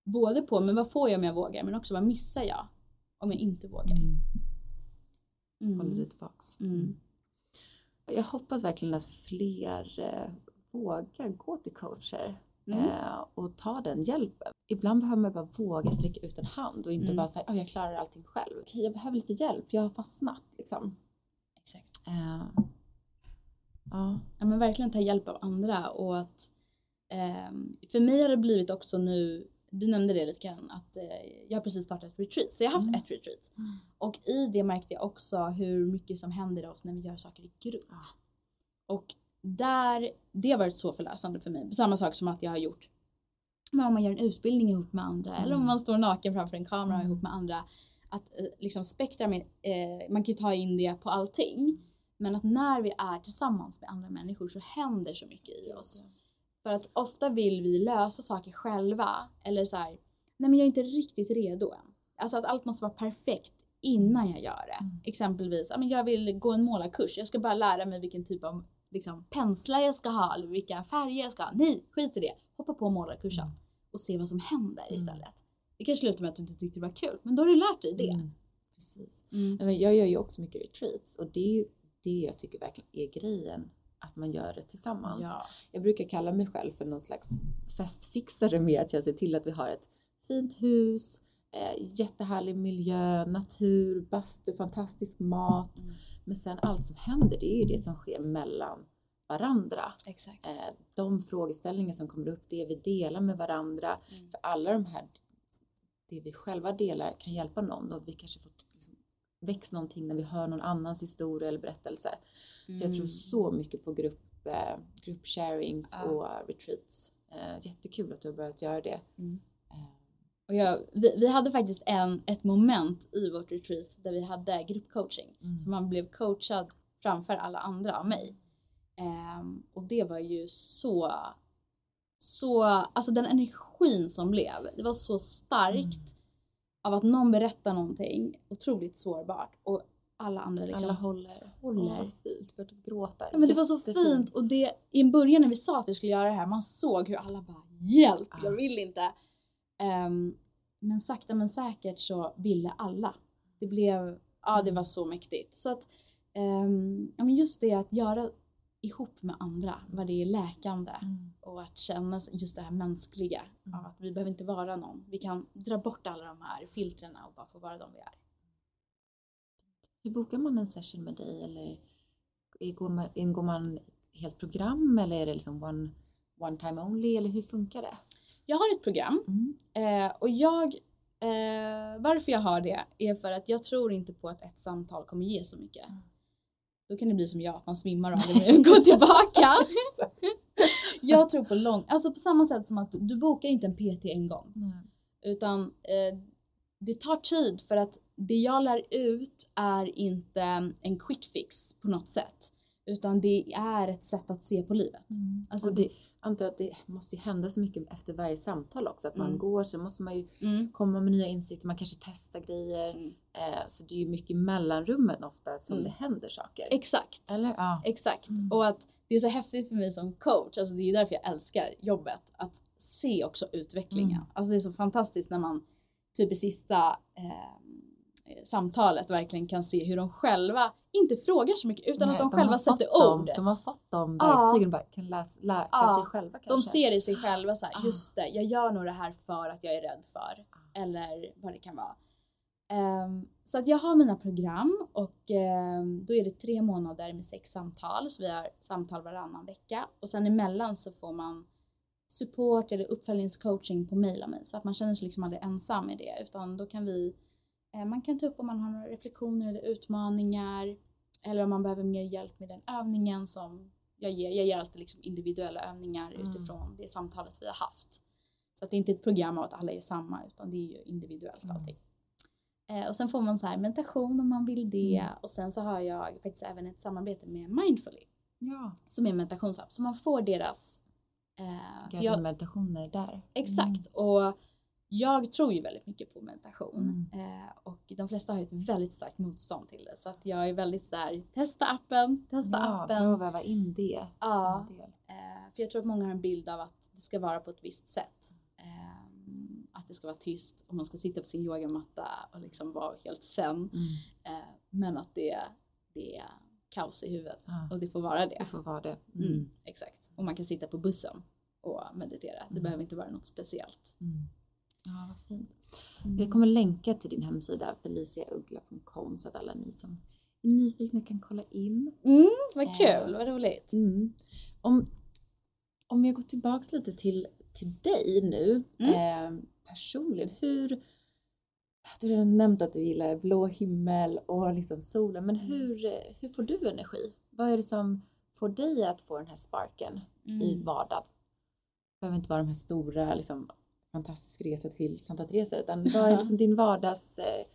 både på men vad får jag om jag vågar men också vad missar jag om jag inte vågar. Mm. Mm. Håller dig tillbaks. Mm. Jag hoppas verkligen att fler eh, vågar gå till coacher Mm. eh, och ta den hjälpen. Ibland behöver man bara våga sträcka ut en hand och inte Mm. bara säga att jag klarar allting själv. Okej, jag behöver lite hjälp, jag har fastnat liksom. Exakt. Eh, ja. Ja men verkligen ta hjälp av andra och att ehm, för mig har det blivit också nu, du nämnde det lite grann, att eh, jag har precis startat ett retreat. Så jag har haft Mm. ett retreat. Och i det märkte jag också hur mycket som händer oss när vi gör saker i grupp. Och där, det har varit så förlösande för mig. Samma sak som att jag har gjort men om man gör en utbildning ihop med andra eller om man står naken framför en kamera ihop med andra. Att eh, liksom spektra med, eh, man kan ju ta in det på allting. Men att när vi är tillsammans med andra människor så händer så mycket i oss. För att ofta vill vi lösa saker själva eller så här, nej men jag är inte riktigt redo än. Alltså att allt måste vara perfekt innan jag gör det. Mm. Exempelvis, jag vill gå en målarkurs, jag ska bara lära mig vilken typ av liksom, penslar jag ska ha eller vilka färger jag ska ha. Nej, skit i det. Hoppa på målarkursen och se vad som händer Mm. istället. Det kanske slutar med att du inte tyckte det var kul, men då har du lärt dig det. Mm. Precis. Mm. Jag gör ju också mycket retreats och det är ju det jag tycker verkligen är grejen. Att man gör det tillsammans. Ja. Jag brukar kalla mig själv för någon slags festfixare med att jag ser till att vi har ett fint hus, eh, jättehärlig miljö, natur, bastu, fantastisk mat. Mm. Men sen allt som händer, det är ju det som sker mellan varandra. Exakt. Eh, de frågeställningar som kommer upp, det vi delar med varandra. Mm. För alla de här, det vi själva delar kan hjälpa någon och vi kanske får liksom, väcks någonting när vi hör någon annans historia eller berättelse. Så jag tror Mm. så mycket på grupp, eh, gruppsharings Ja. och retreats. Eh, jättekul att du har börjat göra det. Mm. Och jag, vi, vi hade faktiskt en, ett moment i vårt retreat där vi hade gruppcoaching. Mm. Så man blev coachad framför alla andra av mig. Ehm, och det var ju så, så, alltså den energin som blev, det var så starkt av att någon berättar någonting otroligt sårbart och alla andra liksom Alla håller. håller. Vad fint. Började gråta. Ja, men det var så Jättefint. fint och det, i början när vi sa att vi skulle göra det här, man såg hur alla bara hjälp, Ja. jag vill inte. Ehm, men sakta men säkert så ville alla. Det blev, ja det var så mäktigt. Så att, ja men just det att göra ihop med andra, vad det är läkande Mm. och att känna just det här mänskliga. Mm. Av att vi behöver inte vara någon. Vi kan dra bort alla de här filtrerna och bara få vara de vi är. Hur bokar man en session med dig? Eller ingår man, ingår man ett helt program eller är det liksom one, one time only? Eller hur funkar det? Jag har ett program Mm. Eh, och jag, eh, varför jag har det är för att jag tror inte på att ett samtal kommer ge så mycket. Mm. Då kan det bli som jag, att man svimmar och aldrig mer går tillbaka. [laughs] jag tror på lång, alltså på samma sätt som att du, du bokar inte en PT en gång. Utan eh, det tar tid för att det jag lär ut är inte en quick fix på något sätt. Utan det är ett sätt att se på livet. Mm. Alltså och det, det, antar att det måste ju hända så mycket efter varje samtal också. Att man Mm. går så måste man ju mm, komma med nya insikter, man kanske testar grejer. Mm. Eh, så det är ju mycket i mellanrummen ofta som Mm. det händer saker. exakt. Eller? Ja. Exakt. Mm. Och att det är så häftigt för mig som coach, alltså det är därför jag älskar jobbet, att se också utvecklingen. Mm. Alltså det är så fantastiskt när man typ i sista eh, samtalet verkligen kan se hur de själva inte frågar så mycket utan Nej, att de, har själva sätter dem- ord. De har fått de Ja. verktygen och kan läsa, lära Ja. sig själva kanske. De ser i sig själva så här, Ah. just det, jag gör nog det här för att jag är rädd för. Eller vad det kan vara. Ehm, så att jag har mina program och ehm, då är det tre månader med sex samtal. Så vi har samtal varannan vecka. Och sen emellan så får man support eller uppföljningscoaching på mail av mig. Så att man känner sig liksom aldrig ensam i det. Utan då kan vi, eh, man kan ta upp om man har några reflektioner eller utmaningar. Eller om man behöver mer hjälp med den övningen som jag ger. Jag ger alltid liksom individuella övningar Mm. utifrån det samtalet vi har haft. Så att det är inte ett program av att alla är samma utan det är ju individuellt Mm. allting. Eh, och sen får man så här meditation om man vill det. Mm. Och sen så har jag faktiskt även ett samarbete med Mindfully Ja. som är en meditationsapp. Så man får deras... Eh, meditationer där. exakt. Och jag tror ju väldigt mycket på meditation. Mm. Eh, och de flesta har ett väldigt starkt motstånd till det. Så att jag är väldigt där, testa appen, testa Ja, appen. att väva in det. Ja. Eh, för jag tror att många har en bild av att det ska vara på ett visst sätt. Eh, att det ska vara tyst och man ska sitta på sin yogamatta och liksom vara helt zen. Mm. Men att det, det är kaos i huvudet Ja. och det får vara det. Det får vara det. Mm, exakt. Och man kan sitta på bussen och meditera. Det Mm. behöver inte vara något speciellt. Ja, vad fint. Mm. Jag kommer länka till din hemsida feliciauggla.com så att alla ni som är nyfikna kan kolla in. Mm, vad Eh. kul, vad roligt. Mm. Om, om jag går tillbaks lite till, till dig nu Mm. eh, personligen. Hur, du har redan nämnt att du gillar blå himmel och liksom solen, men Mm. hur, hur får du energi? Vad är det som får dig att få den här sparken i Mm. vardagen? Det behöver inte vara de här stora, liksom, fantastisk resa till Santa Teresa, utan [laughs] vad är liksom din vardags, eh,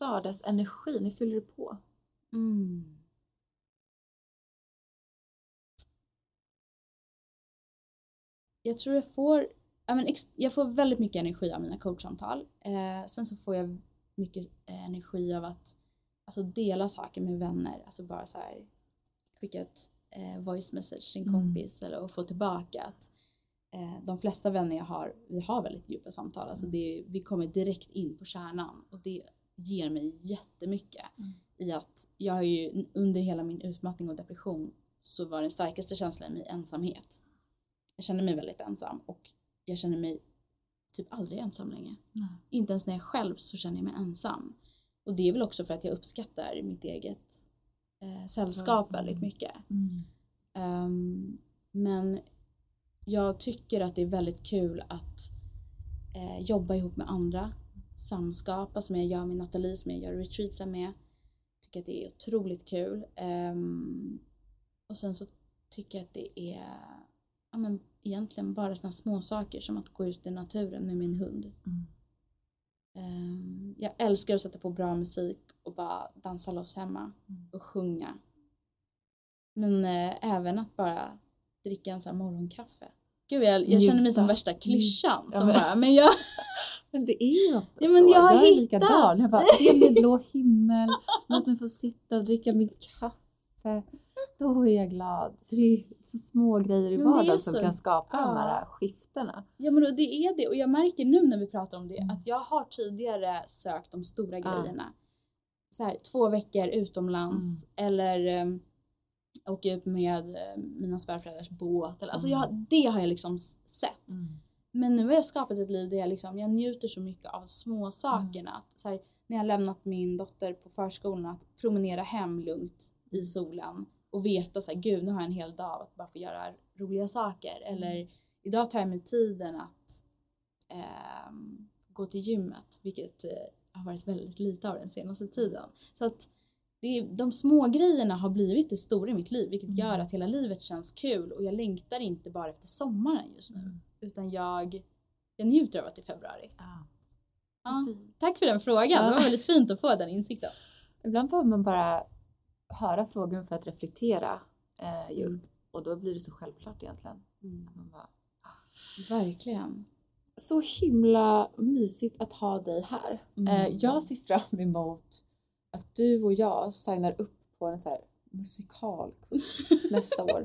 vardagsenergi? Hur fyller du på? Mm. Jag tror jag får, jag får väldigt mycket energi av mina coachsamtal. Eh, sen så får jag mycket eh, energi av att alltså, dela saker med vänner. Alltså bara så här skicka ett voice message till en Mm. kompis eller och få tillbaka att de flesta vänner jag har, vi har väldigt djupa samtal. Alltså det, vi kommer direkt in på kärnan och det ger mig jättemycket Mm. i att jag har ju under hela min utmattning och depression så var den starkaste känslan i mig ensamhet. Jag känner mig väldigt ensam och jag känner mig typ aldrig ensam längre. Nej. Inte ens när jag själv så känner jag mig ensam. Och det är väl också för att jag uppskattar mitt eget eh, sällskap Mm. väldigt mycket. Mm. Ehm, men jag tycker att det är väldigt kul att eh, jobba ihop med andra. Samskapa som jag gör med Nathalie, som jag gör retreatsa med. Tycker att det är otroligt kul. Ehm, och sen så tycker jag att det är ja, men egentligen bara sådana små saker som att gå ut i naturen med min hund. Mm. Ehm, jag älskar att sätta på bra musik och bara dansa loss hemma Mm. och sjunga. Men eh, även att bara dricka en sån här morgonkaffe. Gud, jag, jag känner mig som värsta klyschan. Mm. Ja, som men- bara, men jag, [laughs] Men det är ju Ja, men så. jag har är hittat. likadan. Jag bara, [laughs] ge mig blå himmel, låt mig få sitta och dricka min kaffe. Då är jag glad. Det är så små grejer i vardagen som kan skapa de Ja. här skiftena. ja men det är det och jag märker nu när vi pratar om det Mm. att jag har tidigare sökt de stora Ja. grejerna. Så här, två veckor utomlands Mm. eller um, åka ut med eh, mina svärföräldrars båt. Eller, alltså Mm. jag, det har jag liksom sett. Men nu har jag skapat ett liv där jag, liksom, jag njuter så mycket av små sakerna. Att, så här, när jag har lämnat min dotter på förskolan, att promenera hem lugnt i solen och veta så här, gud nu har jag en hel dag att bara få göra roliga saker. Eller idag tar jag mig tiden att ehm, gå till gymmet, vilket eh, har varit väldigt lite av den senaste tiden. Så att det de små grejerna har blivit det stora i mitt liv, vilket Mm. gör att hela livet känns kul och jag längtar inte bara efter sommaren just nu Mm. utan jag, jag njuter av att det är februari. Ja. Ja, tack för den frågan, Ja. det var väldigt fint att få den insikten. Ibland behöver man bara höra frågan för att reflektera. Eh. Mm. Och då blir det så självklart egentligen. Man bara, Verkligen. så himla mysigt att ha dig här. Mm. Eh, jag ser fram emot att du och jag signar upp på en så här musikalkurs [laughs] nästa år.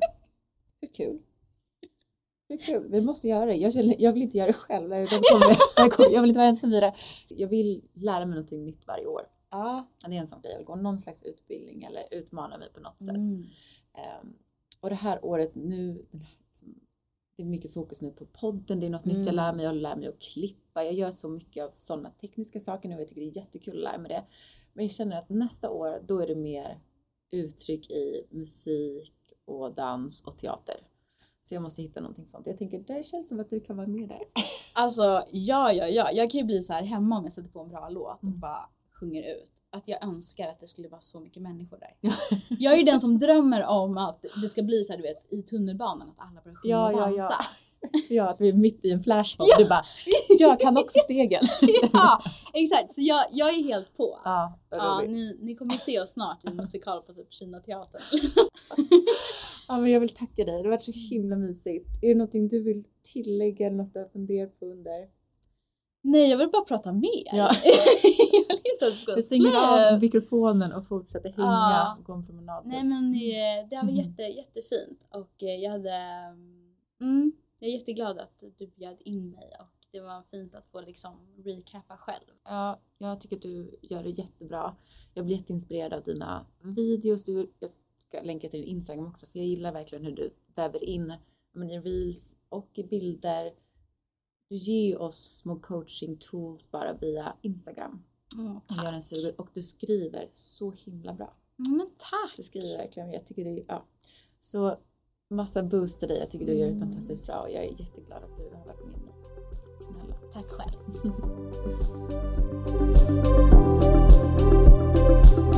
Hur kul? Hur kul? Vi måste göra det. Jag, känner, jag vill inte göra det själv. Jag, kommer, jag, kommer, jag vill inte vara ensam i det. Jag vill lära mig någonting nytt varje år. Ja. Det är en sån grej. Jag vill gå någon slags utbildning eller utmana mig på något sätt. Mm. Ehm, och det här året nu, liksom, det är mycket fokus nu på podden, det är något nytt jag Mm. lär mig, jag lär mig att klippa, jag gör så mycket av sådana tekniska saker nu och jag tycker det är jättekul att lära mig det. Men jag känner att nästa år, då är det mer uttryck i musik och dans och teater. Så jag måste hitta någonting sånt. Jag tänker, det känns som att du kan vara med där. [laughs] Alltså, ja, ja, ja. Jag kan ju bli så här hemma om jag sätter på en bra låt och Mm. bara sjunger ut. Att jag önskar att det skulle vara så mycket människor där. Jag är ju den som drömmer om att det ska bli så här, du vet, i tunnelbanan att alla börjar sjunga Ja, och dansa. ja. Ja, [laughs] att vi är mitt i en flashmob. Du bara, jag kan också [laughs] stegen. ja, exakt. Så jag, jag är helt på. Ja, Ja, ni, ni kommer se oss snart i en musikal på typ Kina teatern. [laughs] Ja, men jag vill tacka dig. Det har varit så himla mysigt. Är det någonting du vill tillägga eller något du har funderat på under? Nej, jag vill bara prata mer. Ja. jag vill inte att det ska Vi stänger av mikrofonen och fortsätter hänga Ja. och gå en promenad. Nej men eh, det var Mhm. jätte, jättefint och eh, jag hade, mm, jag är jätteglad att du bjöd in mig och det var fint att få liksom recappa själv. Ja, jag tycker att du gör det jättebra. Jag blir jätteinspirerad av dina videos. Du, jag ska länka till din Instagram också för jag gillar verkligen hur du väver in men, i reels och i bilder. Du ger oss små coaching tools bara via Instagram. Mm, Du gör en suger och du skriver så himla bra. Mm, Men tack! Du skriver verkligen, jag tycker det är, ja. Så massa boost till dig. Jag tycker du gör det mm. fantastiskt bra och jag är jätteglad att du har varit med mig. Snälla. Tack själv. [laughs]